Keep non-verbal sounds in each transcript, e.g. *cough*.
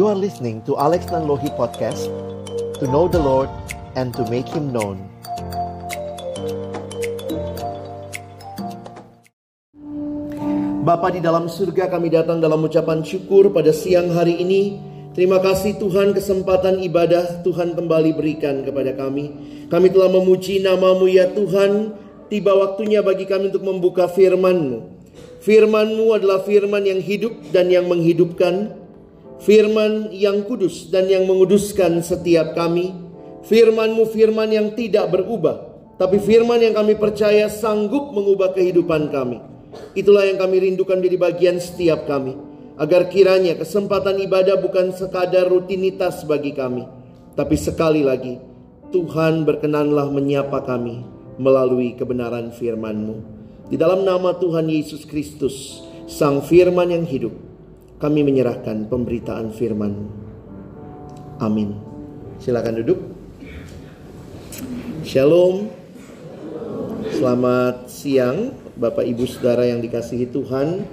You are listening to Alex Nanlohi Podcast To know the Lord and to make Him known. Bapa di dalam surga kami datang dalam ucapan syukur pada siang hari ini. Terima kasih Tuhan kesempatan ibadah Tuhan kembali berikan kepada kami. Kami telah memuji namamu ya Tuhan. Tiba waktunya bagi kami untuk membuka firman-Mu. Firman-Mu adalah firman yang hidup dan yang menghidupkan. Firman yang kudus dan yang menguduskan setiap kami. Firman-Mu firman yang tidak berubah. Tapi firman yang kami percaya sanggup mengubah kehidupan kami. Itulah yang kami rindukan di bagian setiap kami. Agar kiranya kesempatan ibadah bukan sekadar rutinitas bagi kami. Tapi sekali lagi, Tuhan berkenanlah menyapa kami melalui kebenaran firman-Mu. Di dalam nama Tuhan Yesus Kristus, Sang Firman yang hidup, kami menyerahkan pemberitaan firman. Amin. Silakan duduk. Shalom. Selamat siang Bapak Ibu Saudara yang dikasihi Tuhan.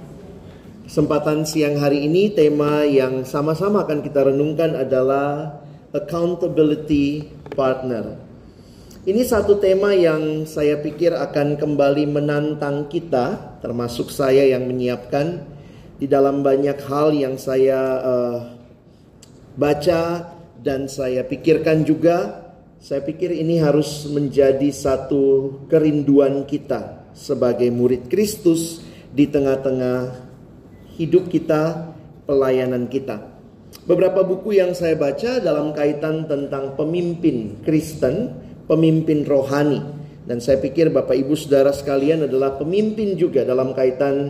Kesempatan siang hari ini tema yang sama-sama akan kita renungkan adalah accountability partner. Ini satu tema yang saya pikir akan kembali menantang kita, termasuk saya yang menyiapkan di dalam banyak hal yang saya uh, baca dan saya pikirkan juga. Saya pikir ini harus menjadi satu kerinduan kita sebagai murid Kristus di tengah-tengah hidup kita, pelayanan kita. Beberapa buku yang saya baca dalam kaitan tentang pemimpin Kristen pemimpin rohani. Dan saya pikir Bapak Ibu Saudara sekalian adalah pemimpin juga dalam kaitan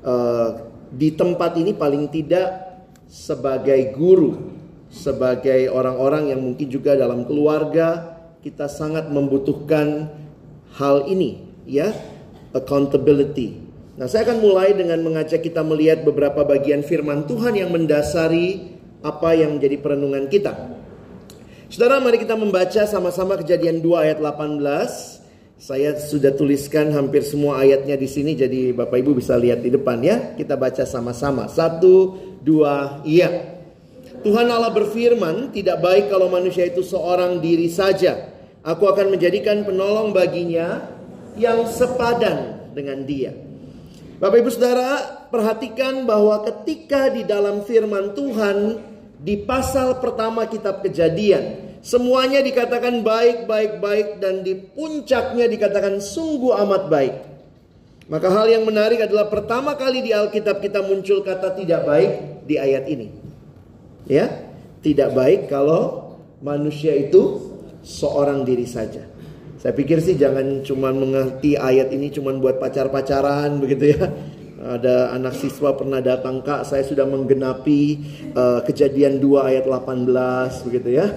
uh, di tempat ini paling tidak sebagai guru, sebagai orang-orang yang mungkin juga dalam keluarga kita sangat membutuhkan hal ini ya, accountability. Nah, saya akan mulai dengan mengajak kita melihat beberapa bagian firman Tuhan yang mendasari apa yang menjadi perenungan kita. Saudara, mari kita membaca sama-sama kejadian 2 ayat 18. Saya sudah tuliskan hampir semua ayatnya di sini, jadi Bapak Ibu bisa lihat di depan ya. Kita baca sama-sama. Satu, dua, iya. Tuhan Allah berfirman, tidak baik kalau manusia itu seorang diri saja. Aku akan menjadikan penolong baginya yang sepadan dengan dia. Bapak Ibu Saudara, perhatikan bahwa ketika di dalam firman Tuhan di pasal pertama kitab Kejadian, Semuanya dikatakan baik, baik, baik dan di puncaknya dikatakan sungguh amat baik. Maka hal yang menarik adalah pertama kali di Alkitab kita muncul kata tidak baik di ayat ini. Ya, tidak baik kalau manusia itu seorang diri saja. Saya pikir sih jangan cuma mengerti ayat ini cuma buat pacar-pacaran begitu ya. Ada anak siswa pernah datang kak, saya sudah menggenapi uh, kejadian 2 ayat 18 begitu ya.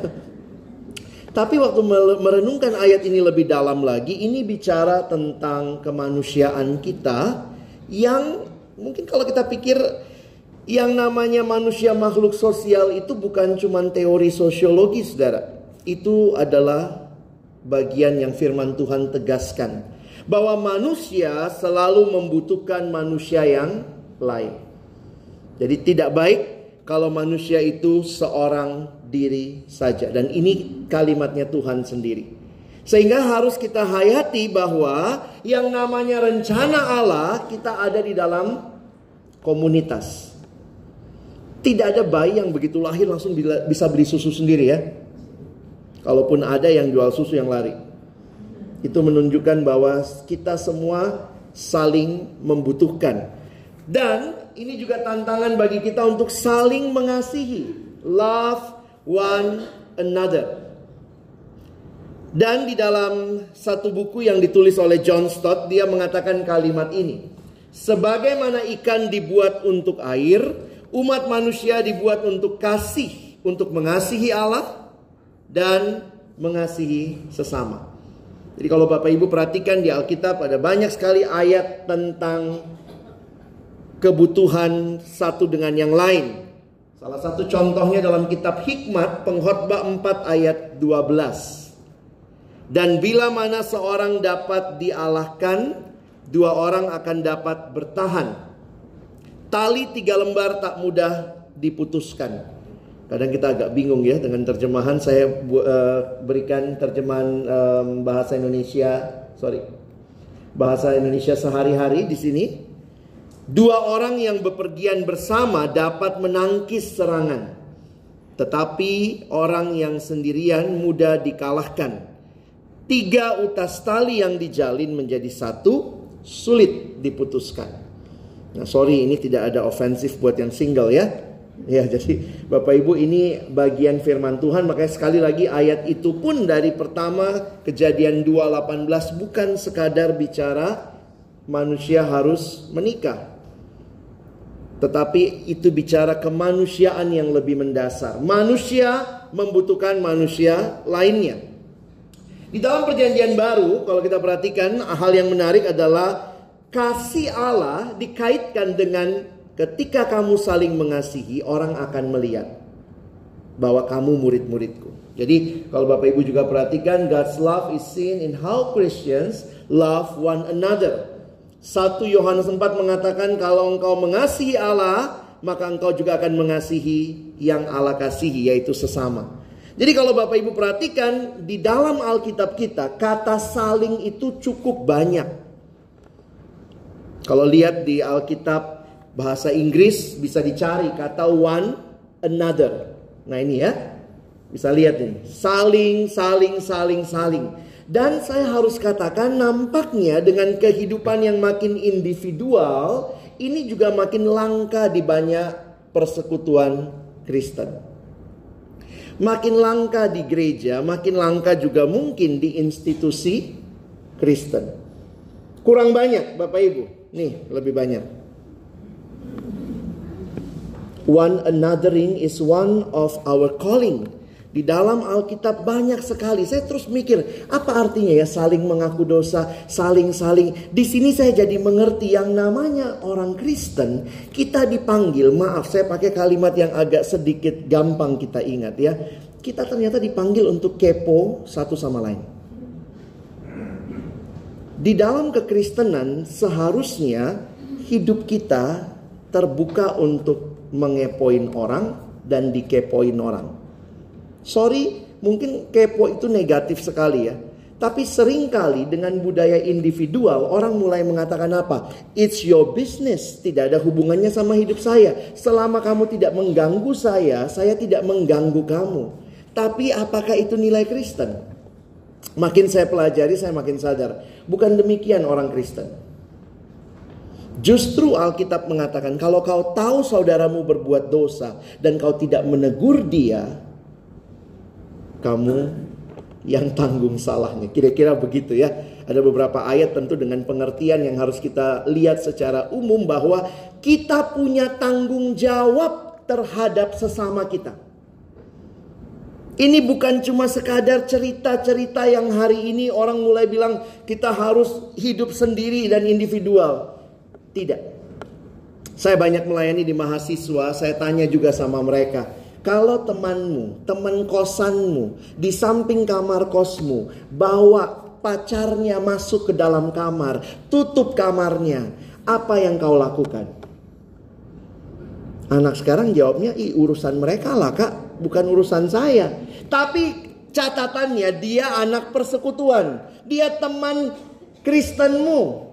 Tapi waktu merenungkan ayat ini lebih dalam lagi, ini bicara tentang kemanusiaan kita yang mungkin kalau kita pikir yang namanya manusia makhluk sosial itu bukan cuma teori sosiologi, saudara. Itu adalah bagian yang firman Tuhan tegaskan. Bahwa manusia selalu membutuhkan manusia yang lain. Jadi tidak baik kalau manusia itu seorang diri saja. Dan ini kalimatnya Tuhan sendiri. Sehingga harus kita hayati bahwa yang namanya rencana Allah kita ada di dalam komunitas. Tidak ada bayi yang begitu lahir langsung bisa beli susu sendiri ya. Kalaupun ada yang jual susu yang lari. Itu menunjukkan bahwa kita semua saling membutuhkan. Dan ini juga tantangan bagi kita untuk saling mengasihi. Love one another. Dan di dalam satu buku yang ditulis oleh John Stott, dia mengatakan kalimat ini. Sebagaimana ikan dibuat untuk air, umat manusia dibuat untuk kasih, untuk mengasihi Allah dan mengasihi sesama. Jadi kalau Bapak Ibu perhatikan di Alkitab ada banyak sekali ayat tentang kebutuhan satu dengan yang lain. Salah satu contohnya dalam kitab Hikmat pengkhotbah 4 ayat 12. Dan bila mana seorang dapat dialahkan, dua orang akan dapat bertahan. Tali tiga lembar tak mudah diputuskan. Kadang kita agak bingung ya dengan terjemahan. Saya uh, berikan terjemahan um, bahasa Indonesia, sorry, bahasa Indonesia sehari-hari di sini. Dua orang yang bepergian bersama dapat menangkis serangan, tetapi orang yang sendirian mudah dikalahkan. Tiga utas tali yang dijalin menjadi satu, sulit diputuskan. Nah, sorry ini tidak ada ofensif buat yang single ya. Ya, jadi Bapak Ibu ini bagian firman Tuhan makanya sekali lagi ayat itu pun dari pertama kejadian 2:18 bukan sekadar bicara manusia harus menikah. Tetapi itu bicara kemanusiaan yang lebih mendasar. Manusia membutuhkan manusia lainnya. Di dalam perjanjian baru kalau kita perhatikan hal yang menarik adalah kasih Allah dikaitkan dengan Ketika kamu saling mengasihi, orang akan melihat bahwa kamu murid-muridku. Jadi kalau Bapak Ibu juga perhatikan God's love is seen in how Christians love one another. Satu Yohanes 4 mengatakan kalau engkau mengasihi Allah, maka engkau juga akan mengasihi yang Allah kasihi yaitu sesama. Jadi kalau Bapak Ibu perhatikan di dalam Alkitab kita kata saling itu cukup banyak. Kalau lihat di Alkitab Bahasa Inggris bisa dicari kata one another. Nah ini ya. Bisa lihat nih. Saling, saling, saling, saling. Dan saya harus katakan nampaknya dengan kehidupan yang makin individual. Ini juga makin langka di banyak persekutuan Kristen. Makin langka di gereja, makin langka juga mungkin di institusi Kristen. Kurang banyak Bapak Ibu. Nih lebih banyak. One anothering is one of our calling. Di dalam Alkitab banyak sekali. Saya terus mikir, apa artinya ya saling mengaku dosa, saling-saling. Di sini saya jadi mengerti yang namanya orang Kristen, kita dipanggil, maaf saya pakai kalimat yang agak sedikit gampang kita ingat ya. Kita ternyata dipanggil untuk kepo satu sama lain. Di dalam kekristenan seharusnya hidup kita terbuka untuk mengepoin orang dan dikepoin orang. Sorry, mungkin kepo itu negatif sekali ya. Tapi sering kali dengan budaya individual orang mulai mengatakan apa? It's your business, tidak ada hubungannya sama hidup saya. Selama kamu tidak mengganggu saya, saya tidak mengganggu kamu. Tapi apakah itu nilai Kristen? Makin saya pelajari, saya makin sadar. Bukan demikian orang Kristen. Justru Alkitab mengatakan kalau kau tahu saudaramu berbuat dosa dan kau tidak menegur dia, kamu yang tanggung salahnya. Kira-kira begitu ya. Ada beberapa ayat tentu dengan pengertian yang harus kita lihat secara umum bahwa kita punya tanggung jawab terhadap sesama kita. Ini bukan cuma sekadar cerita-cerita yang hari ini orang mulai bilang kita harus hidup sendiri dan individual. Tidak. Saya banyak melayani di mahasiswa, saya tanya juga sama mereka. Kalau temanmu, teman kosanmu, di samping kamar kosmu, bawa pacarnya masuk ke dalam kamar, tutup kamarnya, apa yang kau lakukan? Anak sekarang jawabnya, i urusan mereka lah kak, bukan urusan saya. Tapi catatannya dia anak persekutuan, dia teman Kristenmu,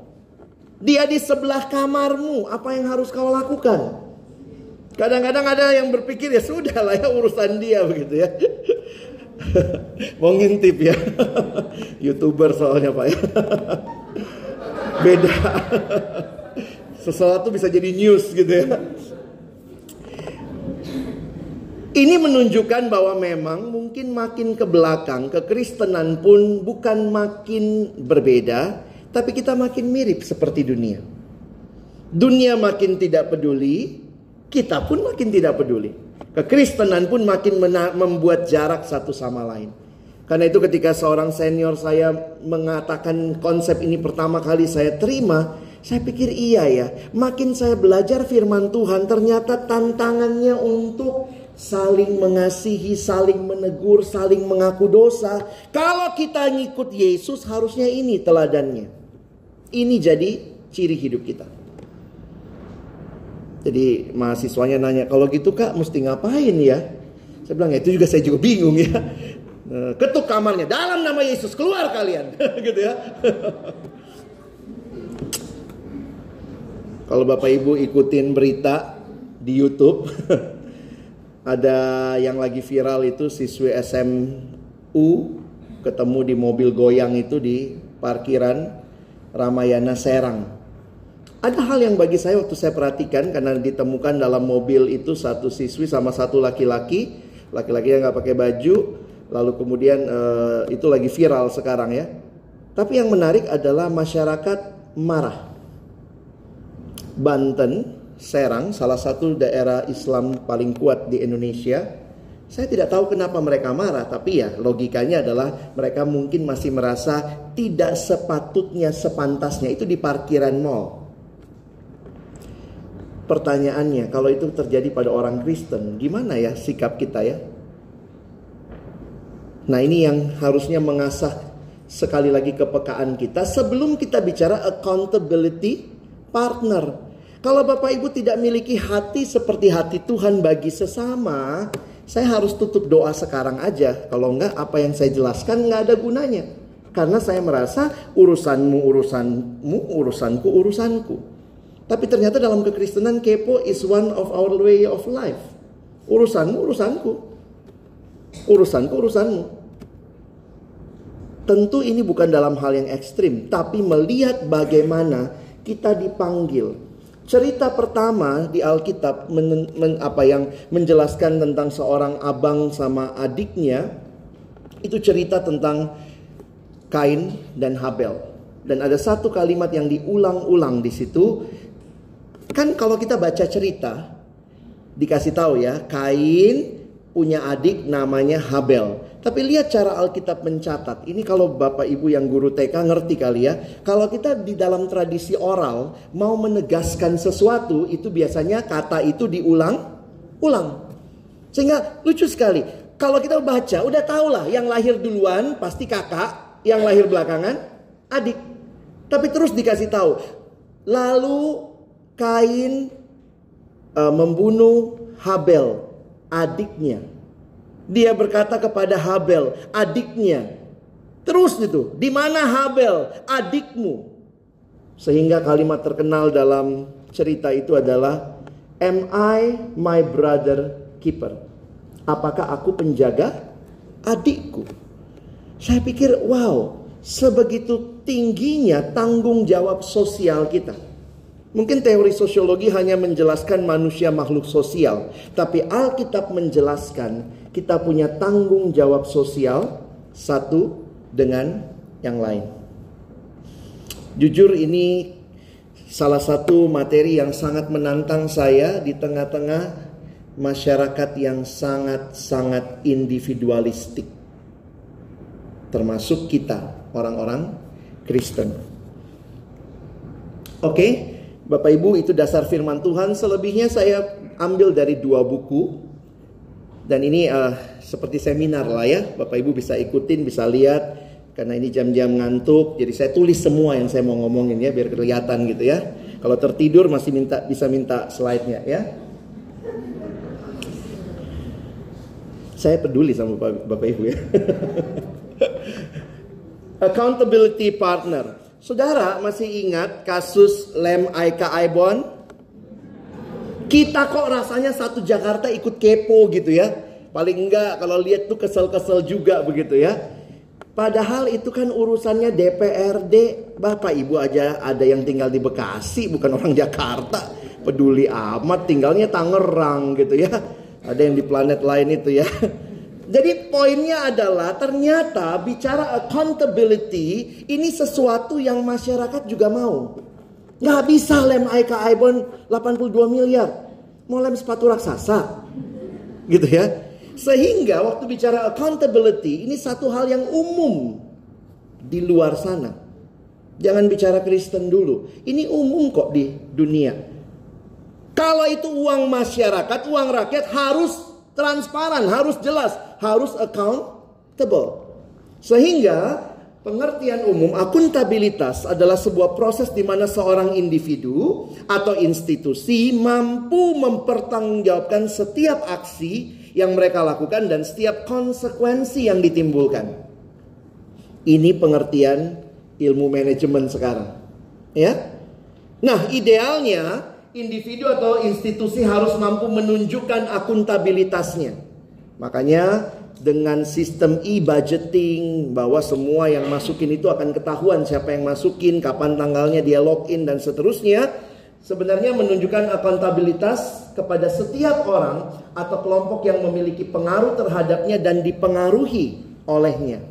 dia di sebelah kamarmu, apa yang harus kau lakukan? Kadang-kadang ada yang berpikir ya sudah lah ya urusan dia begitu ya. *laughs* Mau ngintip ya. *laughs* Youtuber soalnya Pak ya. *laughs* Beda. Sesuatu bisa jadi news gitu ya. Ini menunjukkan bahwa memang mungkin makin ke belakang kekristenan pun bukan makin berbeda, tapi kita makin mirip seperti dunia. Dunia makin tidak peduli, kita pun makin tidak peduli. Kekristenan pun makin membuat jarak satu sama lain. Karena itu ketika seorang senior saya mengatakan konsep ini pertama kali saya terima, saya pikir iya ya. Makin saya belajar firman Tuhan, ternyata tantangannya untuk saling mengasihi, saling menegur, saling mengaku dosa. Kalau kita ngikut Yesus harusnya ini teladannya. Ini jadi ciri hidup kita. Jadi mahasiswanya nanya, kalau gitu kak mesti ngapain ya? Saya bilang ya itu juga saya juga bingung ya. Eh, ketuk kamarnya dalam nama Yesus keluar kalian *laughs* gitu ya. *laughs* Kalau Bapak Ibu ikutin berita di YouTube *laughs* ada yang lagi viral itu siswi SMU ketemu di mobil goyang itu di parkiran Ramayana Serang. Ada hal yang bagi saya waktu saya perhatikan karena ditemukan dalam mobil itu satu siswi sama satu laki-laki, laki-laki yang nggak pakai baju, lalu kemudian uh, itu lagi viral sekarang ya. Tapi yang menarik adalah masyarakat marah. Banten, Serang, salah satu daerah Islam paling kuat di Indonesia. Saya tidak tahu kenapa mereka marah, tapi ya logikanya adalah mereka mungkin masih merasa tidak sepatutnya sepantasnya itu di parkiran mall. Pertanyaannya, kalau itu terjadi pada orang Kristen, gimana ya sikap kita ya? Nah, ini yang harusnya mengasah sekali lagi kepekaan kita sebelum kita bicara accountability partner. Kalau Bapak Ibu tidak miliki hati seperti hati Tuhan bagi sesama, saya harus tutup doa sekarang aja. Kalau enggak, apa yang saya jelaskan enggak ada gunanya. Karena saya merasa urusanmu urusanmu, urusanku urusanku. Tapi ternyata dalam kekristenan kepo is one of our way of life. Urusanmu urusanku. Urusanku urusanmu. Tentu ini bukan dalam hal yang ekstrim, tapi melihat bagaimana kita dipanggil. Cerita pertama di Alkitab men, men, apa yang menjelaskan tentang seorang abang sama adiknya itu cerita tentang Kain dan Habel. Dan ada satu kalimat yang diulang-ulang di situ. Kan kalau kita baca cerita dikasih tahu ya, Kain punya adik namanya Habel. Tapi lihat cara Alkitab mencatat. Ini kalau Bapak Ibu yang guru TK ngerti kali ya. Kalau kita di dalam tradisi oral mau menegaskan sesuatu itu biasanya kata itu diulang-ulang. Sehingga lucu sekali. Kalau kita baca udah tau lah yang lahir duluan pasti kakak, yang lahir belakangan adik. Tapi terus dikasih tahu. Lalu Kain uh, membunuh Habel, adiknya. Dia berkata kepada Habel, adiknya. Terus itu, di mana Habel, adikmu? Sehingga kalimat terkenal dalam cerita itu adalah, Am I my brother keeper? Apakah aku penjaga adikku? Saya pikir, wow, sebegitu tingginya tanggung jawab sosial kita. Mungkin teori sosiologi hanya menjelaskan manusia makhluk sosial, tapi Alkitab menjelaskan kita punya tanggung jawab sosial satu dengan yang lain. Jujur ini salah satu materi yang sangat menantang saya di tengah-tengah masyarakat yang sangat-sangat individualistik. Termasuk kita, orang-orang Kristen. Oke, okay? Bapak Ibu itu dasar firman Tuhan. Selebihnya saya ambil dari dua buku. Dan ini uh, seperti seminar lah ya. Bapak Ibu bisa ikutin, bisa lihat. Karena ini jam-jam ngantuk. Jadi saya tulis semua yang saya mau ngomongin ya. Biar kelihatan gitu ya. Kalau tertidur masih minta bisa minta slide-nya ya. Saya peduli sama Bapak, Bapak Ibu ya. *laughs* Accountability partner. Saudara masih ingat kasus Lem Aika Aibon? Kita kok rasanya satu Jakarta ikut kepo gitu ya. Paling enggak kalau lihat tuh kesel-kesel juga begitu ya. Padahal itu kan urusannya DPRD. Bapak Ibu aja ada yang tinggal di Bekasi bukan orang Jakarta. Peduli amat tinggalnya Tangerang gitu ya. Ada yang di planet lain itu ya. Jadi poinnya adalah ternyata bicara accountability ini sesuatu yang masyarakat juga mau. Nggak bisa lem Aika Aibon 82 miliar. Mau lem sepatu raksasa. Gitu ya. Sehingga waktu bicara accountability ini satu hal yang umum di luar sana. Jangan bicara Kristen dulu. Ini umum kok di dunia. Kalau itu uang masyarakat, uang rakyat harus transparan, harus jelas, harus accountable. Sehingga pengertian umum akuntabilitas adalah sebuah proses di mana seorang individu atau institusi mampu mempertanggungjawabkan setiap aksi yang mereka lakukan dan setiap konsekuensi yang ditimbulkan. Ini pengertian ilmu manajemen sekarang. Ya. Nah, idealnya individu atau institusi harus mampu menunjukkan akuntabilitasnya. Makanya dengan sistem e-budgeting bahwa semua yang masukin itu akan ketahuan siapa yang masukin, kapan tanggalnya dia login dan seterusnya. Sebenarnya menunjukkan akuntabilitas kepada setiap orang atau kelompok yang memiliki pengaruh terhadapnya dan dipengaruhi olehnya.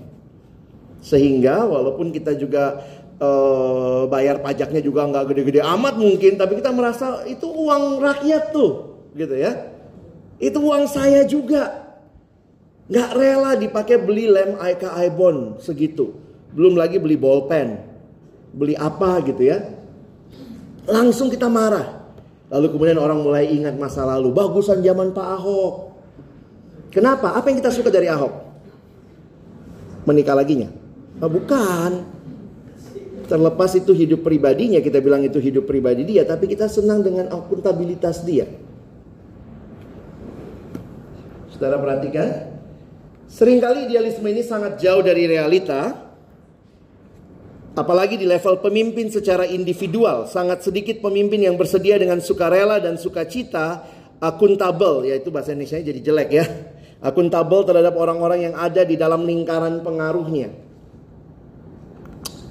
Sehingga walaupun kita juga uh, bayar pajaknya juga nggak gede-gede amat mungkin, tapi kita merasa itu uang rakyat tuh, gitu ya. Itu uang saya juga. Nggak rela dipakai beli lem IKI bond segitu. Belum lagi beli bolpen. Beli apa gitu ya. Langsung kita marah. Lalu kemudian orang mulai ingat masa lalu. Bagusan zaman Pak Ahok. Kenapa? Apa yang kita suka dari Ahok? Menikah laginya? Oh, bukan. Terlepas itu hidup pribadinya, kita bilang itu hidup pribadi dia, tapi kita senang dengan akuntabilitas dia. Saudara perhatikan, Seringkali idealisme ini sangat jauh dari realita. Apalagi di level pemimpin secara individual, sangat sedikit pemimpin yang bersedia dengan sukarela dan sukacita akuntabel, yaitu bahasa Indonesia jadi jelek ya. Akuntabel terhadap orang-orang yang ada di dalam lingkaran pengaruhnya.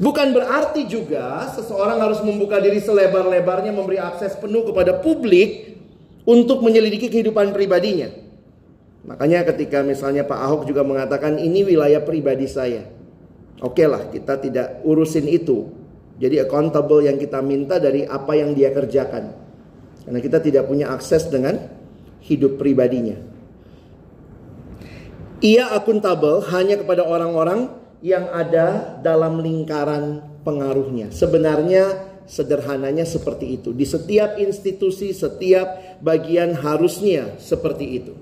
Bukan berarti juga seseorang harus membuka diri selebar-lebarnya memberi akses penuh kepada publik untuk menyelidiki kehidupan pribadinya. Makanya ketika misalnya Pak Ahok juga mengatakan ini wilayah pribadi saya. Oke okay lah kita tidak urusin itu. Jadi accountable yang kita minta dari apa yang dia kerjakan. Karena kita tidak punya akses dengan hidup pribadinya. Ia akuntabel hanya kepada orang-orang yang ada dalam lingkaran pengaruhnya. Sebenarnya sederhananya seperti itu. Di setiap institusi, setiap bagian harusnya seperti itu.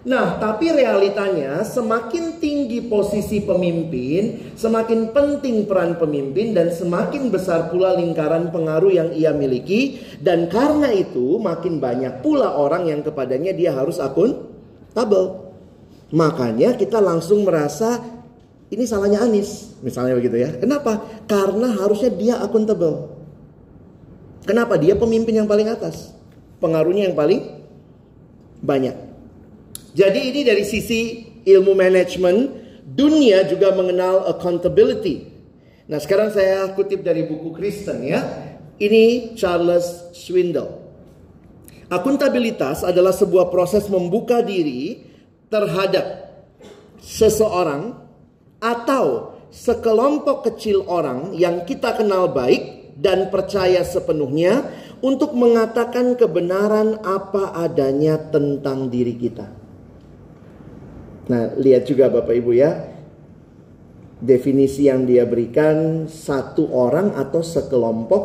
Nah, tapi realitanya semakin tinggi posisi pemimpin, semakin penting peran pemimpin dan semakin besar pula lingkaran pengaruh yang ia miliki dan karena itu makin banyak pula orang yang kepadanya dia harus akun tabel. Makanya kita langsung merasa ini salahnya Anis, misalnya begitu ya. Kenapa? Karena harusnya dia akuntabel. Kenapa? Dia pemimpin yang paling atas. Pengaruhnya yang paling banyak. Jadi ini dari sisi ilmu manajemen, dunia juga mengenal accountability. Nah sekarang saya kutip dari buku Kristen ya. Ini Charles Swindle. Akuntabilitas adalah sebuah proses membuka diri terhadap seseorang atau sekelompok kecil orang yang kita kenal baik dan percaya sepenuhnya untuk mengatakan kebenaran apa adanya tentang diri kita. Nah, lihat juga Bapak Ibu ya. Definisi yang dia berikan satu orang atau sekelompok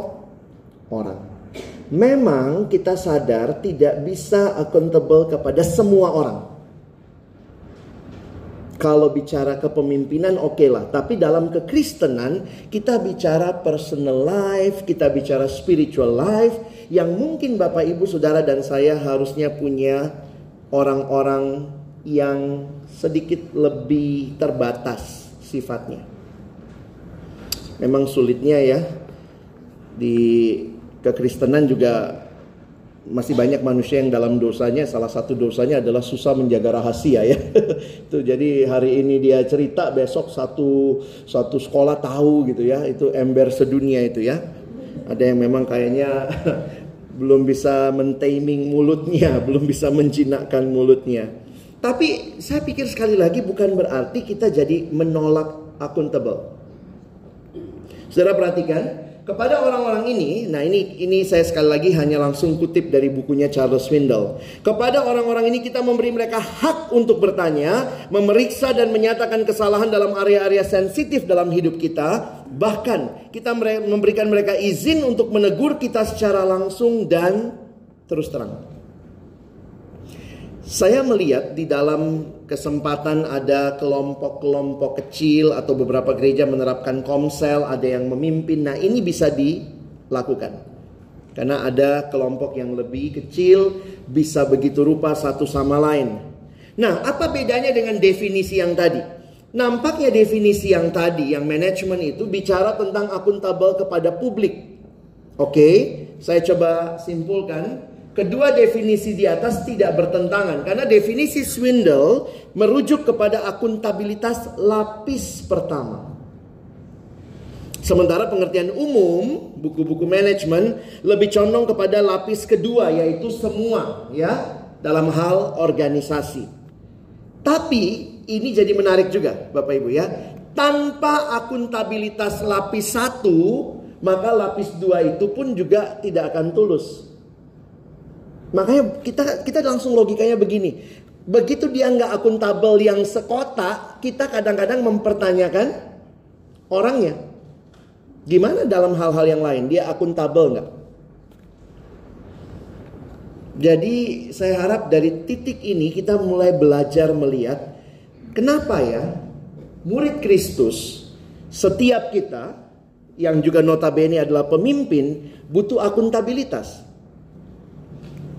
orang. Memang kita sadar tidak bisa accountable kepada semua orang. Kalau bicara kepemimpinan oke okay lah, tapi dalam kekristenan kita bicara personal life, kita bicara spiritual life yang mungkin Bapak Ibu Saudara dan saya harusnya punya orang-orang yang sedikit lebih terbatas sifatnya. Memang sulitnya ya di kekristenan juga masih banyak manusia yang dalam dosanya salah satu dosanya adalah susah menjaga rahasia ya. *laughs* Itu jadi hari ini dia cerita besok satu satu sekolah tahu gitu ya itu ember sedunia itu ya. Ada yang memang kayaknya *laughs* belum bisa mentaming mulutnya *laughs* belum bisa menjinakkan mulutnya. Tapi saya pikir sekali lagi bukan berarti kita jadi menolak akuntabel. Saudara perhatikan, kepada orang-orang ini, nah ini ini saya sekali lagi hanya langsung kutip dari bukunya Charles Swindoll. Kepada orang-orang ini kita memberi mereka hak untuk bertanya, memeriksa dan menyatakan kesalahan dalam area-area sensitif dalam hidup kita. Bahkan kita memberikan mereka izin untuk menegur kita secara langsung dan terus terang. Saya melihat di dalam kesempatan ada kelompok-kelompok kecil atau beberapa gereja menerapkan komsel, ada yang memimpin. Nah, ini bisa dilakukan. Karena ada kelompok yang lebih kecil bisa begitu rupa satu sama lain. Nah, apa bedanya dengan definisi yang tadi? Nampaknya definisi yang tadi, yang manajemen itu bicara tentang akuntabel kepada publik. Oke, saya coba simpulkan. Kedua definisi di atas tidak bertentangan karena definisi swindle merujuk kepada akuntabilitas lapis pertama. Sementara pengertian umum buku-buku manajemen lebih condong kepada lapis kedua yaitu semua ya dalam hal organisasi. Tapi ini jadi menarik juga Bapak Ibu ya. Tanpa akuntabilitas lapis satu, maka lapis dua itu pun juga tidak akan tulus. Makanya kita kita langsung logikanya begini. Begitu dia nggak akuntabel yang sekota, kita kadang-kadang mempertanyakan orangnya. Gimana dalam hal-hal yang lain? Dia akuntabel nggak? Jadi saya harap dari titik ini kita mulai belajar melihat kenapa ya murid Kristus setiap kita yang juga notabene adalah pemimpin butuh akuntabilitas.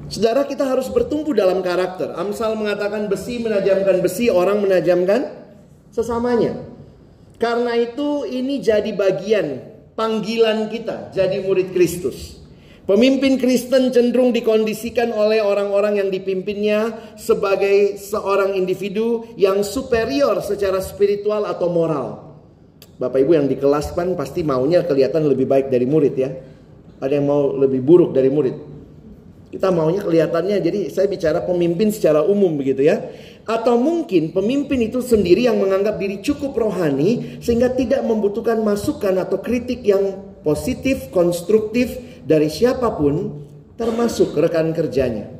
Saudara kita harus bertumbuh dalam karakter. Amsal mengatakan besi menajamkan besi, orang menajamkan sesamanya. Karena itu ini jadi bagian panggilan kita jadi murid Kristus. Pemimpin Kristen cenderung dikondisikan oleh orang-orang yang dipimpinnya sebagai seorang individu yang superior secara spiritual atau moral. Bapak Ibu yang di kelas kan pasti maunya kelihatan lebih baik dari murid ya. Ada yang mau lebih buruk dari murid. Kita maunya kelihatannya jadi saya bicara pemimpin secara umum begitu ya. Atau mungkin pemimpin itu sendiri yang menganggap diri cukup rohani sehingga tidak membutuhkan masukan atau kritik yang positif, konstruktif dari siapa pun termasuk rekan kerjanya.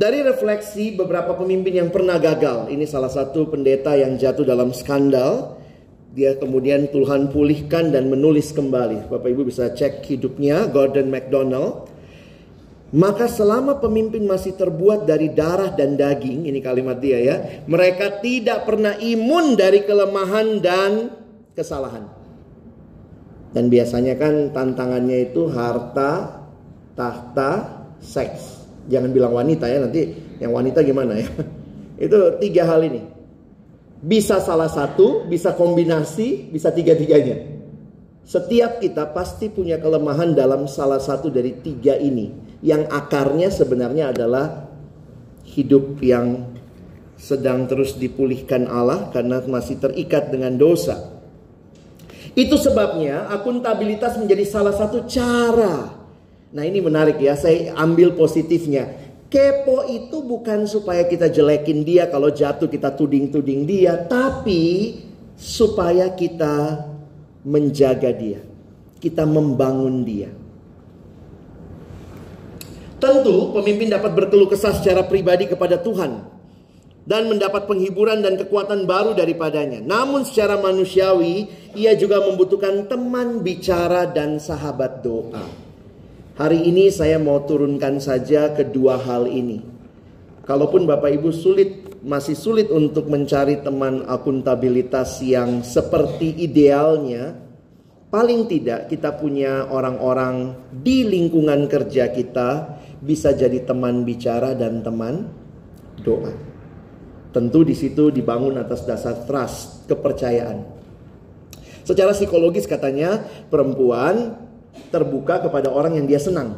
Dari refleksi beberapa pemimpin yang pernah gagal, ini salah satu pendeta yang jatuh dalam skandal. Dia kemudian Tuhan pulihkan dan menulis kembali. Bapak Ibu bisa cek hidupnya, Gordon MacDonald. Maka selama pemimpin masih terbuat dari darah dan daging, ini kalimat dia ya, mereka tidak pernah imun dari kelemahan dan kesalahan. Dan biasanya kan tantangannya itu harta, tahta, seks. Jangan bilang wanita ya, nanti yang wanita gimana ya. *laughs* Itu tiga hal ini. Bisa salah satu, bisa kombinasi, bisa tiga-tiganya. Setiap kita pasti punya kelemahan dalam salah satu dari tiga ini. Yang akarnya sebenarnya adalah hidup yang sedang terus dipulihkan Allah karena masih terikat dengan dosa. Itu sebabnya akuntabilitas menjadi salah satu cara. Nah ini menarik ya, saya ambil positifnya. Kepo itu bukan supaya kita jelekin dia kalau jatuh kita tuding-tuding dia, tapi supaya kita menjaga dia. Kita membangun dia. Tentu pemimpin dapat berkeluh kesah secara pribadi kepada Tuhan dan mendapat penghiburan dan kekuatan baru daripadanya. Namun secara manusiawi, ia juga membutuhkan teman bicara dan sahabat doa. Hari ini saya mau turunkan saja kedua hal ini. Kalaupun Bapak Ibu sulit, masih sulit untuk mencari teman akuntabilitas yang seperti idealnya, paling tidak kita punya orang-orang di lingkungan kerja kita bisa jadi teman bicara dan teman doa. Tentu di situ dibangun atas dasar trust, kepercayaan. Secara psikologis katanya perempuan terbuka kepada orang yang dia senang.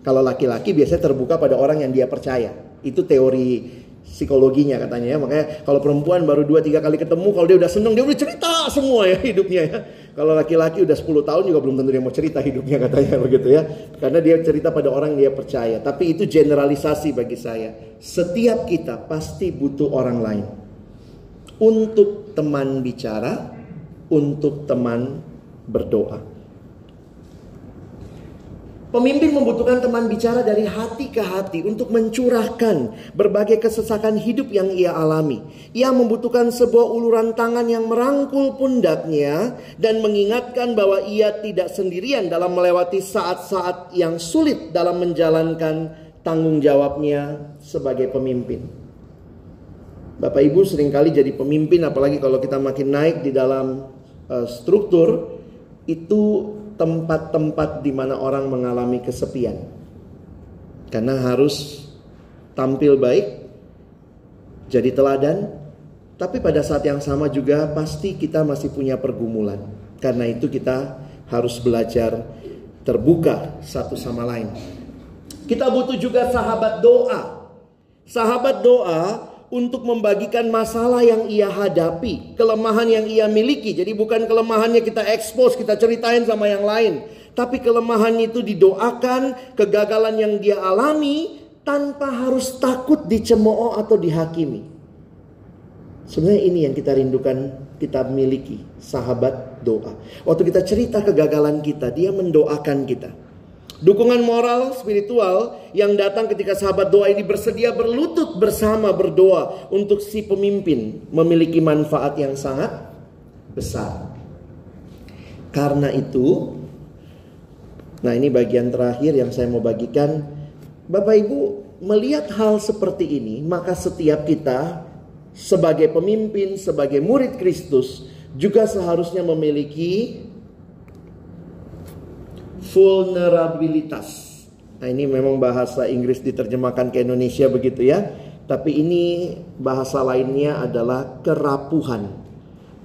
Kalau laki-laki biasanya terbuka pada orang yang dia percaya. Itu teori psikologinya katanya ya. Makanya kalau perempuan baru 2 3 kali ketemu kalau dia udah senang dia udah cerita semua ya *laughs* hidupnya ya. Kalau laki-laki udah 10 tahun juga belum tentu dia mau cerita hidupnya katanya *laughs* begitu ya. Karena dia cerita pada orang yang dia percaya. Tapi itu generalisasi bagi saya. Setiap kita pasti butuh orang lain. Untuk teman bicara, untuk teman berdoa. Pemimpin membutuhkan teman bicara dari hati ke hati untuk mencurahkan berbagai kesesakan hidup yang ia alami. Ia membutuhkan sebuah uluran tangan yang merangkul pundaknya dan mengingatkan bahwa ia tidak sendirian dalam melewati saat-saat yang sulit dalam menjalankan tanggung jawabnya sebagai pemimpin. Bapak Ibu sering kali jadi pemimpin apalagi kalau kita makin naik di dalam uh, struktur itu tempat-tempat di mana orang mengalami kesepian. Karena harus tampil baik, jadi teladan, tapi pada saat yang sama juga pasti kita masih punya pergumulan. Karena itu kita harus belajar terbuka satu sama lain. Kita butuh juga sahabat doa. Sahabat doa untuk membagikan masalah yang ia hadapi, kelemahan yang ia miliki. Jadi bukan kelemahannya kita expose, kita ceritain sama yang lain, tapi kelemahan itu didoakan, kegagalan yang dia alami tanpa harus takut dicemooh atau dihakimi. Sebenarnya ini yang kita rindukan kita miliki, sahabat doa. Waktu kita cerita kegagalan kita, dia mendoakan kita. Dukungan moral spiritual yang datang ketika sahabat doa ini bersedia berlutut bersama berdoa untuk si pemimpin memiliki manfaat yang sangat besar. Karena itu, nah ini bagian terakhir yang saya mau bagikan. Bapak Ibu melihat hal seperti ini, maka setiap kita sebagai pemimpin, sebagai murid Kristus juga seharusnya memiliki vulnerabilitas. Nah, ini memang bahasa Inggris diterjemahkan ke Indonesia begitu ya. Tapi ini bahasa lainnya adalah kerapuhan.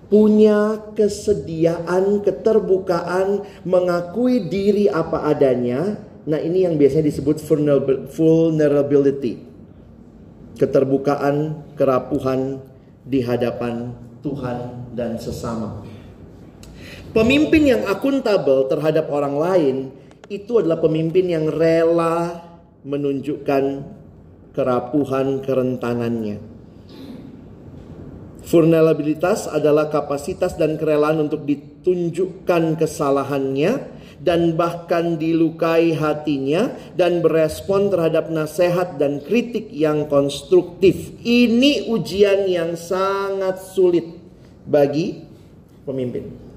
Punya kesediaan, keterbukaan, mengakui diri apa adanya. Nah, ini yang biasanya disebut vulnerability. Keterbukaan, kerapuhan di hadapan Tuhan dan sesama. Pemimpin yang akuntabel terhadap orang lain itu adalah pemimpin yang rela menunjukkan kerapuhan kerentanannya. Vulnerabilitas adalah kapasitas dan kerelaan untuk ditunjukkan kesalahannya dan bahkan dilukai hatinya dan berespon terhadap nasihat dan kritik yang konstruktif. Ini ujian yang sangat sulit bagi pemimpin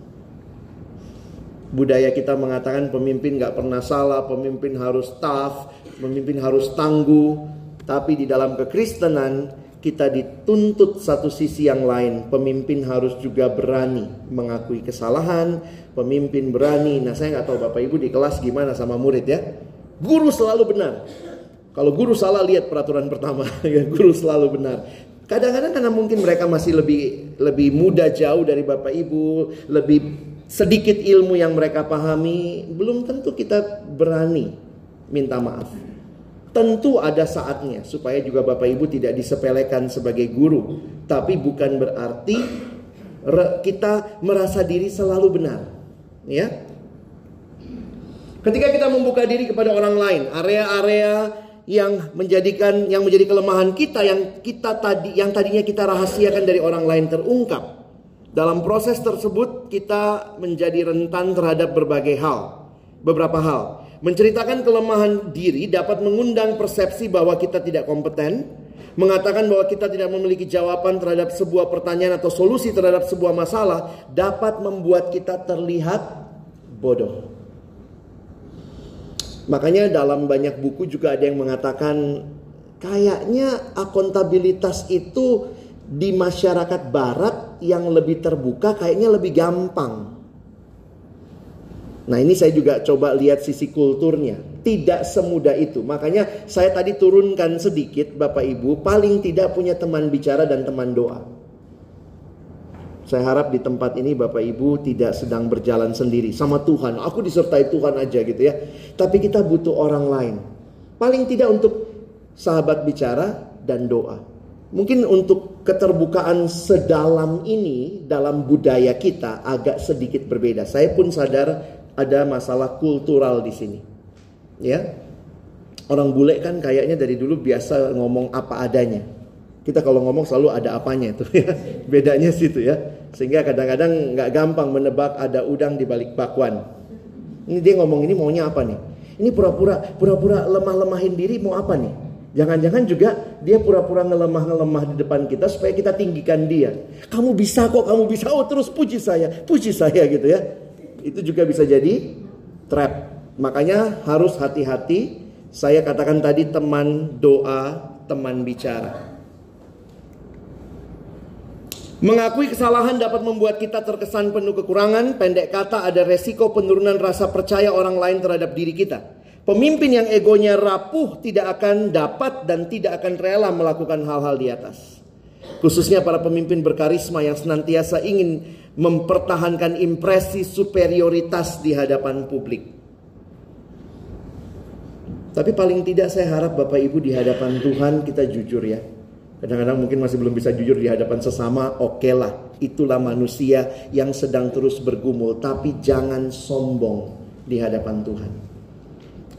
budaya kita mengatakan pemimpin nggak pernah salah, pemimpin harus tough, pemimpin harus tangguh. Tapi di dalam kekristenan kita dituntut satu sisi yang lain. Pemimpin harus juga berani mengakui kesalahan. Pemimpin berani. Nah saya nggak tahu bapak ibu di kelas gimana sama murid ya. Guru selalu benar. Kalau guru salah lihat peraturan pertama. *laughs* Ya, guru selalu benar. Kadang-kadang karena mungkin mereka masih lebih lebih muda jauh dari bapak ibu, lebih sedikit ilmu yang mereka pahami, belum tentu kita berani minta maaf. Tentu ada saatnya supaya juga Bapak Ibu tidak disepelekan sebagai guru, tapi bukan berarti kita merasa diri selalu benar. Ya. Ketika kita membuka diri kepada orang lain, area-area yang menjadikan yang menjadi kelemahan kita yang kita tadi yang tadinya kita rahasiakan dari orang lain terungkap dalam proses tersebut kita menjadi rentan terhadap berbagai hal. Beberapa hal. Menceritakan kelemahan diri dapat mengundang persepsi bahwa kita tidak kompeten, mengatakan bahwa kita tidak memiliki jawaban terhadap sebuah pertanyaan atau solusi terhadap sebuah masalah dapat membuat kita terlihat bodoh. Makanya dalam banyak buku juga ada yang mengatakan kayaknya akuntabilitas itu di masyarakat barat yang lebih terbuka kayaknya lebih gampang. Nah ini saya juga coba lihat sisi kulturnya. Tidak semudah itu. Makanya saya tadi turunkan sedikit Bapak Ibu. Paling tidak punya teman bicara dan teman doa. Saya harap di tempat ini Bapak Ibu tidak sedang berjalan sendiri. Sama Tuhan. Aku disertai Tuhan aja gitu ya. Tapi kita butuh orang lain. Paling tidak untuk sahabat bicara dan doa. Mungkin untuk keterbukaan sedalam ini dalam budaya kita agak sedikit berbeda. Saya pun sadar ada masalah kultural di sini. Ya. Orang bule kan kayaknya dari dulu biasa ngomong apa adanya. Kita kalau ngomong selalu ada apanya itu *laughs* ya. Bedanya situ ya. Sehingga kadang-kadang nggak gampang menebak ada udang di balik bakwan. Ini dia ngomong ini maunya apa nih? Ini pura-pura pura-pura lemah-lemahin diri mau apa nih? Jangan-jangan juga dia pura-pura ngelemah-ngelemah di depan kita supaya kita tinggikan dia. Kamu bisa kok, kamu bisa. Oh terus puji saya, puji saya gitu ya. Itu juga bisa jadi trap. Makanya harus hati-hati. Saya katakan tadi teman doa, teman bicara. Mengakui kesalahan dapat membuat kita terkesan penuh kekurangan. Pendek kata ada resiko penurunan rasa percaya orang lain terhadap diri kita. Pemimpin yang egonya rapuh tidak akan dapat dan tidak akan rela melakukan hal-hal di atas. Khususnya para pemimpin berkarisma yang senantiasa ingin mempertahankan impresi superioritas di hadapan publik. Tapi paling tidak saya harap Bapak Ibu di hadapan Tuhan kita jujur ya. Kadang-kadang mungkin masih belum bisa jujur di hadapan sesama, oke okay lah. Itulah manusia yang sedang terus bergumul. Tapi jangan sombong di hadapan Tuhan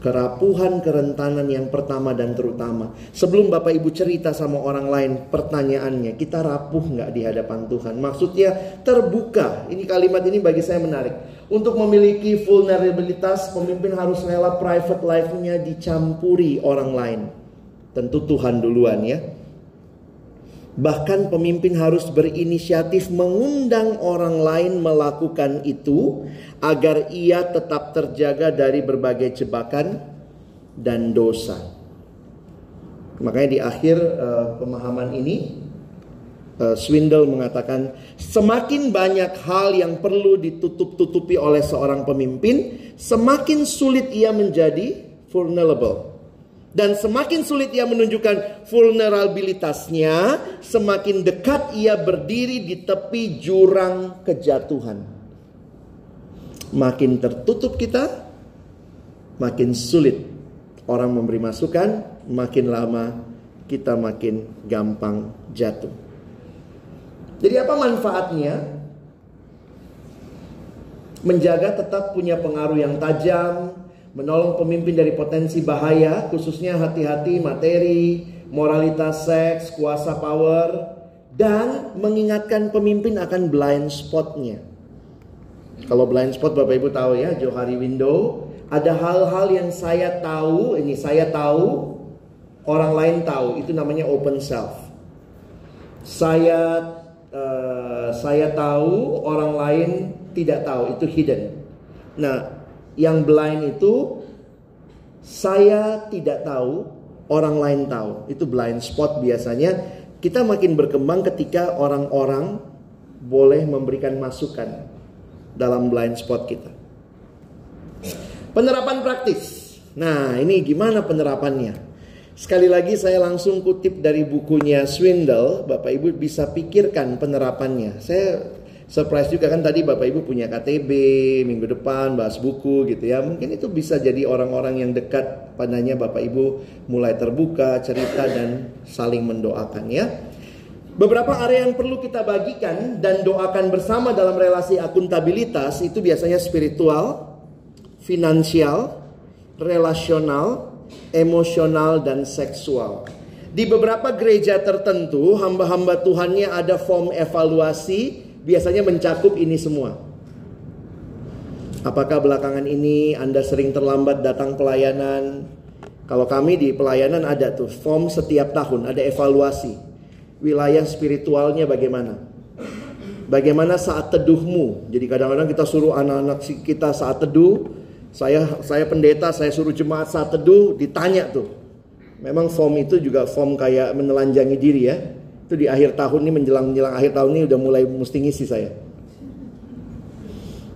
kerapuhan, kerentanan yang pertama dan terutama. Sebelum Bapak Ibu cerita sama orang lain, pertanyaannya, kita rapuh nggak di hadapan Tuhan? Maksudnya terbuka. Ini kalimat ini bagi saya menarik. Untuk memiliki vulnerabilitas, pemimpin harus rela private life-nya dicampuri orang lain. Tentu Tuhan duluan ya. Bahkan pemimpin harus berinisiatif mengundang orang lain melakukan itu agar ia tetap terjaga dari berbagai jebakan dan dosa. Makanya di akhir uh, pemahaman ini uh, Swindle mengatakan semakin banyak hal yang perlu ditutup-tutupi oleh seorang pemimpin, semakin sulit ia menjadi vulnerable. Dan semakin sulit ia menunjukkan vulnerabilitasnya, semakin dekat ia berdiri di tepi jurang kejatuhan. Makin tertutup kita, makin sulit orang memberi masukan, makin lama kita makin gampang jatuh. Jadi apa manfaatnya? Menjaga tetap punya pengaruh yang tajam, menolong pemimpin dari potensi bahaya, khususnya hati-hati materi, moralitas seks, kuasa power, dan mengingatkan pemimpin akan blind spotnya. Kalau blind spot Bapak Ibu tahu ya, Johari Window, ada hal-hal yang saya tahu, ini saya tahu, orang lain tahu, itu namanya open self. Saya uh, saya tahu, orang lain tidak tahu, itu hidden. Nah, yang blind itu saya tidak tahu, orang lain tahu. Itu blind spot biasanya. Kita makin berkembang ketika orang-orang boleh memberikan masukan dalam blind spot kita. Penerapan praktis. Nah, ini gimana penerapannya? Sekali lagi saya langsung kutip dari bukunya Swindle, Bapak Ibu bisa pikirkan penerapannya. Saya surprise juga kan tadi Bapak Ibu punya KTB minggu depan bahas buku gitu ya. Mungkin itu bisa jadi orang-orang yang dekat padanya Bapak Ibu mulai terbuka, cerita dan saling mendoakan ya. Beberapa area yang perlu kita bagikan dan doakan bersama dalam relasi akuntabilitas itu biasanya spiritual, finansial, relasional, emosional dan seksual. Di beberapa gereja tertentu, hamba-hamba Tuhannya ada form evaluasi biasanya mencakup ini semua. Apakah belakangan ini Anda sering terlambat datang pelayanan? Kalau kami di pelayanan ada tuh form setiap tahun, ada evaluasi. Wilayah spiritualnya bagaimana? Bagaimana saat teduhmu? Jadi kadang-kadang kita suruh anak-anak kita saat teduh, saya saya pendeta, saya suruh jemaat saat teduh, ditanya tuh. Memang form itu juga form kayak menelanjangi diri ya. Itu di akhir tahun ini menjelang menjelang akhir tahun ini udah mulai mesti ngisi saya.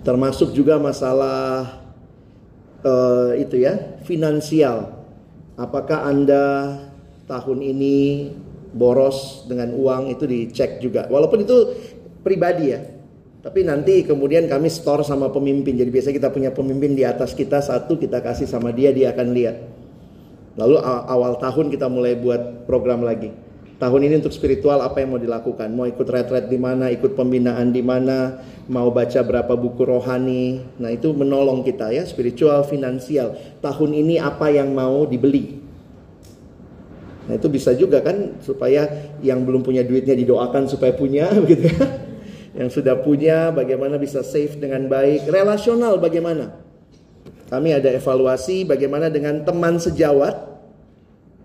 Termasuk juga masalah uh, itu ya, finansial. Apakah Anda tahun ini boros dengan uang itu dicek juga. Walaupun itu pribadi ya. Tapi nanti kemudian kami store sama pemimpin. Jadi biasanya kita punya pemimpin di atas kita satu kita kasih sama dia dia akan lihat. Lalu awal tahun kita mulai buat program lagi tahun ini untuk spiritual apa yang mau dilakukan? Mau ikut retret di mana, ikut pembinaan di mana, mau baca berapa buku rohani. Nah, itu menolong kita ya, spiritual, finansial. Tahun ini apa yang mau dibeli? Nah, itu bisa juga kan supaya yang belum punya duitnya didoakan supaya punya *laughs* gitu ya. Yang sudah punya bagaimana bisa save dengan baik, relasional bagaimana? Kami ada evaluasi bagaimana dengan teman sejawat,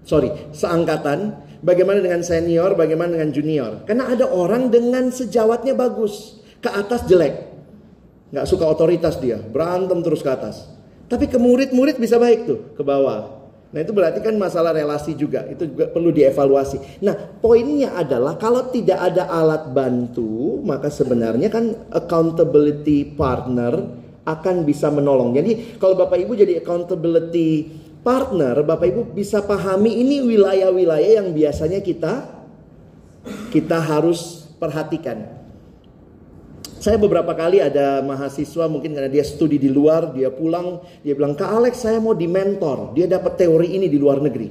sorry, seangkatan Bagaimana dengan senior, bagaimana dengan junior? Karena ada orang dengan sejawatnya bagus, ke atas jelek. Nggak suka otoritas dia, berantem terus ke atas. Tapi ke murid-murid bisa baik tuh, ke bawah. Nah itu berarti kan masalah relasi juga, itu juga perlu dievaluasi. Nah poinnya adalah kalau tidak ada alat bantu, maka sebenarnya kan accountability partner akan bisa menolong. Jadi kalau Bapak Ibu jadi accountability partner, Bapak Ibu bisa pahami ini wilayah-wilayah yang biasanya kita kita harus perhatikan. Saya beberapa kali ada mahasiswa mungkin karena dia studi di luar, dia pulang, dia bilang, "Kak Alex, saya mau di mentor." Dia dapat teori ini di luar negeri.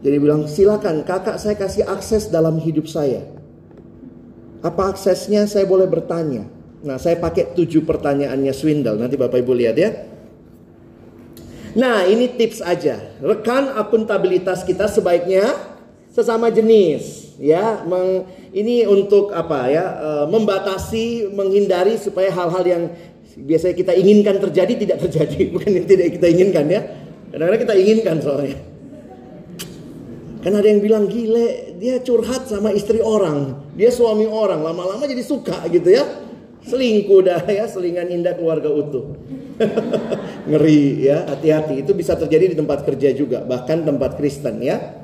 Jadi bilang, "Silakan, Kakak saya kasih akses dalam hidup saya." Apa aksesnya? Saya boleh bertanya. Nah, saya pakai tujuh pertanyaannya Swindle. Nanti Bapak Ibu lihat ya. Nah, ini tips aja. Rekan akuntabilitas kita sebaiknya sesama jenis, ya. Meng, ini untuk apa ya? E, membatasi, menghindari supaya hal-hal yang biasanya kita inginkan terjadi tidak terjadi, *laughs* bukan yang tidak kita inginkan ya. Kadang-kadang kita inginkan soalnya. Kan ada yang bilang gile, dia curhat sama istri orang, dia suami orang, lama-lama jadi suka gitu ya. Selingkuh dah ya, selingan indah keluarga utuh. *laughs* Ngeri ya, hati-hati. Itu bisa terjadi di tempat kerja juga, bahkan tempat Kristen ya.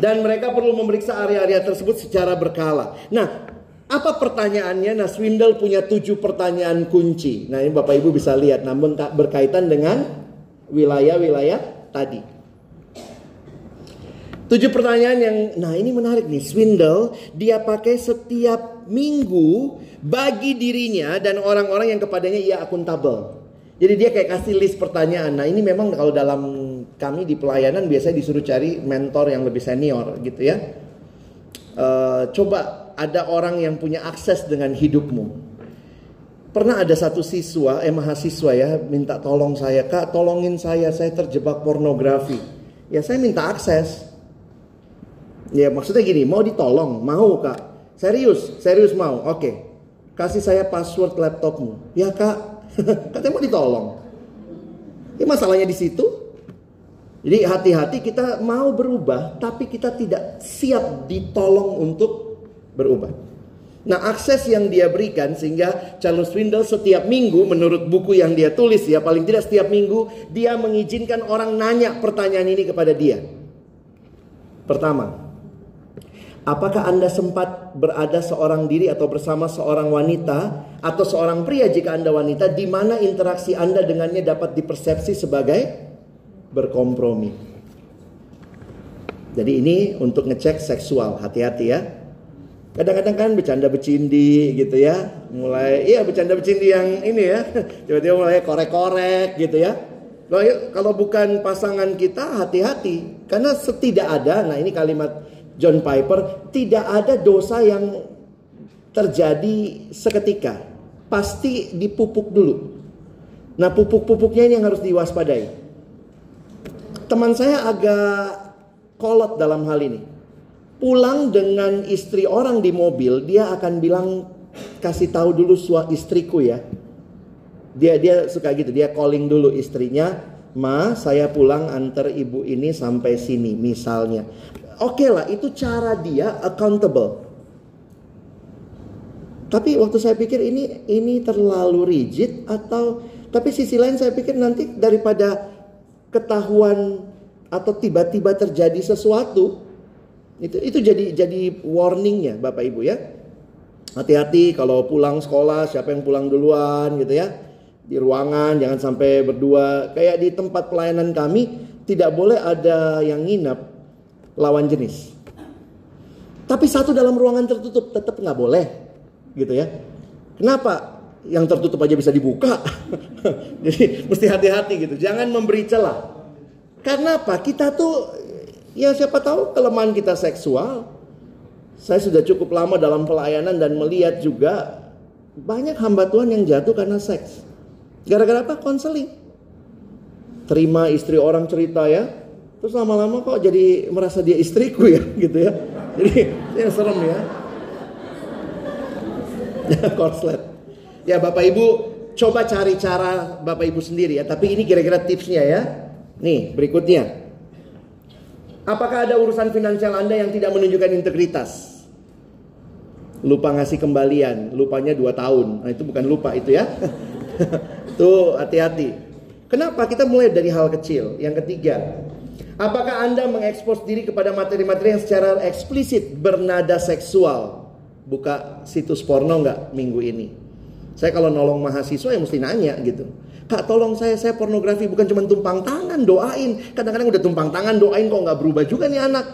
Dan mereka perlu memeriksa area-area tersebut secara berkala. Nah, apa pertanyaannya? Nah, Swindle punya tujuh pertanyaan kunci. Nah, ini Bapak Ibu bisa lihat, namun tak berkaitan dengan wilayah-wilayah tadi. Tujuh pertanyaan yang, nah ini menarik nih, Swindle dia pakai setiap minggu bagi dirinya dan orang-orang yang kepadanya ia akuntabel. Jadi dia kayak kasih list pertanyaan. Nah ini memang kalau dalam kami di pelayanan biasanya disuruh cari mentor yang lebih senior gitu ya. Uh, coba ada orang yang punya akses dengan hidupmu. Pernah ada satu siswa, eh mahasiswa ya, minta tolong saya, kak tolongin saya, saya terjebak pornografi. Ya saya minta akses. Ya maksudnya gini, mau ditolong, mau kak. Serius, serius mau. Oke, kasih saya password laptopmu. Ya kak, *laughs* katanya mau ditolong. Ini ya, masalahnya di situ. Jadi hati-hati kita mau berubah, tapi kita tidak siap ditolong untuk berubah. Nah akses yang dia berikan sehingga Charles Swindle setiap minggu menurut buku yang dia tulis ya paling tidak setiap minggu dia mengizinkan orang nanya pertanyaan ini kepada dia. Pertama, Apakah Anda sempat berada seorang diri atau bersama seorang wanita atau seorang pria jika Anda wanita di mana interaksi Anda dengannya dapat dipersepsi sebagai berkompromi. Jadi ini untuk ngecek seksual, hati-hati ya. Kadang-kadang kan bercanda bercindi gitu ya. Mulai iya bercanda bercindi yang ini ya. *laughs* Tiba-tiba mulai korek-korek gitu ya. Kalau bukan pasangan kita hati-hati karena setidak ada. Nah, ini kalimat John Piper, tidak ada dosa yang terjadi seketika. Pasti dipupuk dulu. Nah, pupuk-pupuknya ini yang harus diwaspadai. Teman saya agak kolot dalam hal ini. Pulang dengan istri orang di mobil, dia akan bilang kasih tahu dulu suami istriku ya. Dia dia suka gitu, dia calling dulu istrinya, "Ma, saya pulang antar ibu ini sampai sini." Misalnya. Oke okay lah, itu cara dia accountable. Tapi waktu saya pikir ini ini terlalu rigid atau tapi sisi lain saya pikir nanti daripada ketahuan atau tiba-tiba terjadi sesuatu itu itu jadi jadi warningnya Bapak Ibu ya. Hati-hati kalau pulang sekolah siapa yang pulang duluan gitu ya. Di ruangan jangan sampai berdua. Kayak di tempat pelayanan kami tidak boleh ada yang nginap lawan jenis. Tapi satu dalam ruangan tertutup tetap nggak boleh, gitu ya. Kenapa? Yang tertutup aja bisa dibuka. *laughs* Jadi mesti hati-hati gitu. Jangan memberi celah. Karena apa? Kita tuh ya siapa tahu kelemahan kita seksual. Saya sudah cukup lama dalam pelayanan dan melihat juga banyak hamba Tuhan yang jatuh karena seks. Gara-gara apa? Konseling. Terima istri orang cerita ya, Terus lama-lama kok jadi merasa dia istriku ya *laughs* gitu ya. Jadi ya serem ya. *laughs* Korslet. Ya Bapak Ibu coba cari cara Bapak Ibu sendiri ya. Tapi ini kira-kira tipsnya ya. Nih berikutnya. Apakah ada urusan finansial Anda yang tidak menunjukkan integritas? Lupa ngasih kembalian, lupanya dua tahun. Nah itu bukan lupa itu ya. *laughs* *laughs* Tuh hati-hati. Kenapa? Kita mulai dari hal kecil. Yang ketiga, Apakah Anda mengekspos diri kepada materi-materi yang secara eksplisit bernada seksual? Buka situs porno nggak minggu ini? Saya kalau nolong mahasiswa ya mesti nanya gitu. Kak tolong saya, saya pornografi bukan cuma tumpang tangan, doain. Kadang-kadang udah tumpang tangan, doain kok nggak berubah juga nih anak.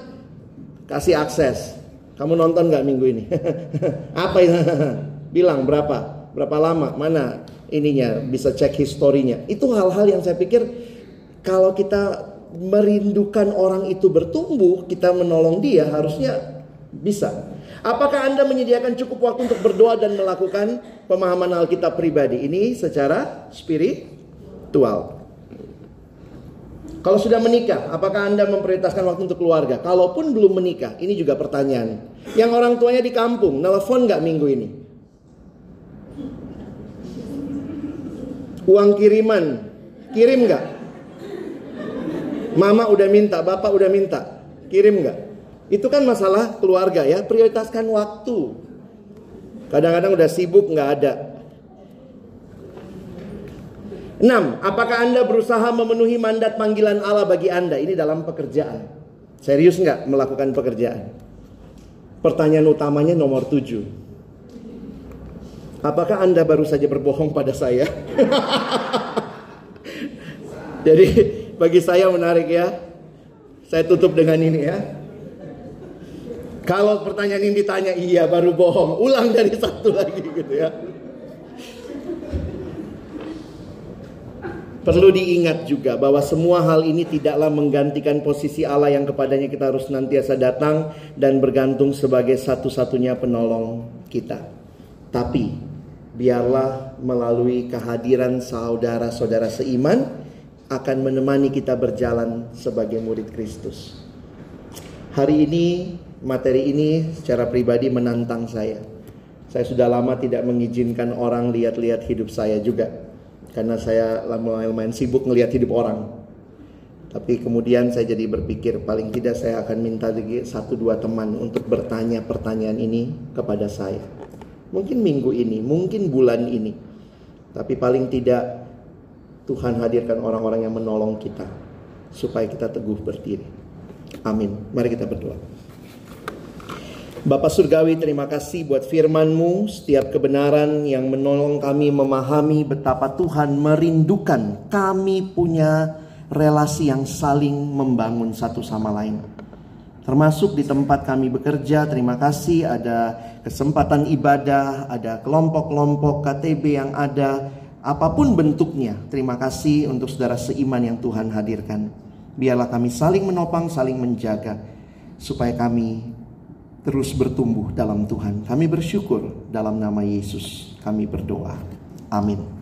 Kasih akses. Kamu nonton nggak minggu ini? *laughs* Apa itu? *laughs* Bilang berapa? Berapa lama? Mana ininya? Bisa cek historinya. Itu hal-hal yang saya pikir kalau kita merindukan orang itu bertumbuh, kita menolong dia harusnya bisa. Apakah Anda menyediakan cukup waktu untuk berdoa dan melakukan pemahaman Alkitab pribadi ini secara spiritual? Kalau sudah menikah, apakah Anda memprioritaskan waktu untuk keluarga? Kalaupun belum menikah, ini juga pertanyaan. Yang orang tuanya di kampung, nelfon nggak minggu ini? Uang kiriman, kirim nggak? Mama udah minta, bapak udah minta, kirim nggak? Itu kan masalah keluarga ya, prioritaskan waktu. Kadang-kadang udah sibuk nggak ada. Enam, apakah Anda berusaha memenuhi mandat panggilan Allah bagi Anda? Ini dalam pekerjaan. Serius nggak melakukan pekerjaan? Pertanyaan utamanya nomor tujuh. Apakah Anda baru saja berbohong pada saya? *laughs* Jadi bagi saya menarik ya. Saya tutup dengan ini ya. Kalau pertanyaan ini ditanya iya baru bohong, ulang dari *laughs* satu lagi gitu ya. Perlu diingat juga bahwa semua hal ini tidaklah menggantikan posisi Allah yang kepadanya kita harus nantiasa datang dan bergantung sebagai satu-satunya penolong kita. Tapi biarlah melalui kehadiran saudara-saudara seiman akan menemani kita berjalan sebagai murid Kristus. Hari ini materi ini secara pribadi menantang saya. Saya sudah lama tidak mengizinkan orang lihat-lihat hidup saya juga karena saya lumayan sibuk ngelihat hidup orang. Tapi kemudian saya jadi berpikir paling tidak saya akan minta lagi satu dua teman untuk bertanya pertanyaan ini kepada saya. Mungkin minggu ini, mungkin bulan ini. Tapi paling tidak Tuhan hadirkan orang-orang yang menolong kita supaya kita teguh berdiri. Amin. Mari kita berdoa. Bapak Surgawi terima kasih buat firman-Mu Setiap kebenaran yang menolong kami memahami betapa Tuhan merindukan Kami punya relasi yang saling membangun satu sama lain Termasuk di tempat kami bekerja Terima kasih ada kesempatan ibadah Ada kelompok-kelompok KTB yang ada Apa pun bentuknya Terima kasih untuk saudara seiman yang Tuhan hadirkan Biarlah kami saling menopang, saling menjaga Supaya kami terus bertumbuh dalam Tuhan. Kami bersyukur dalam nama Yesus. Kami berdoa. Amin.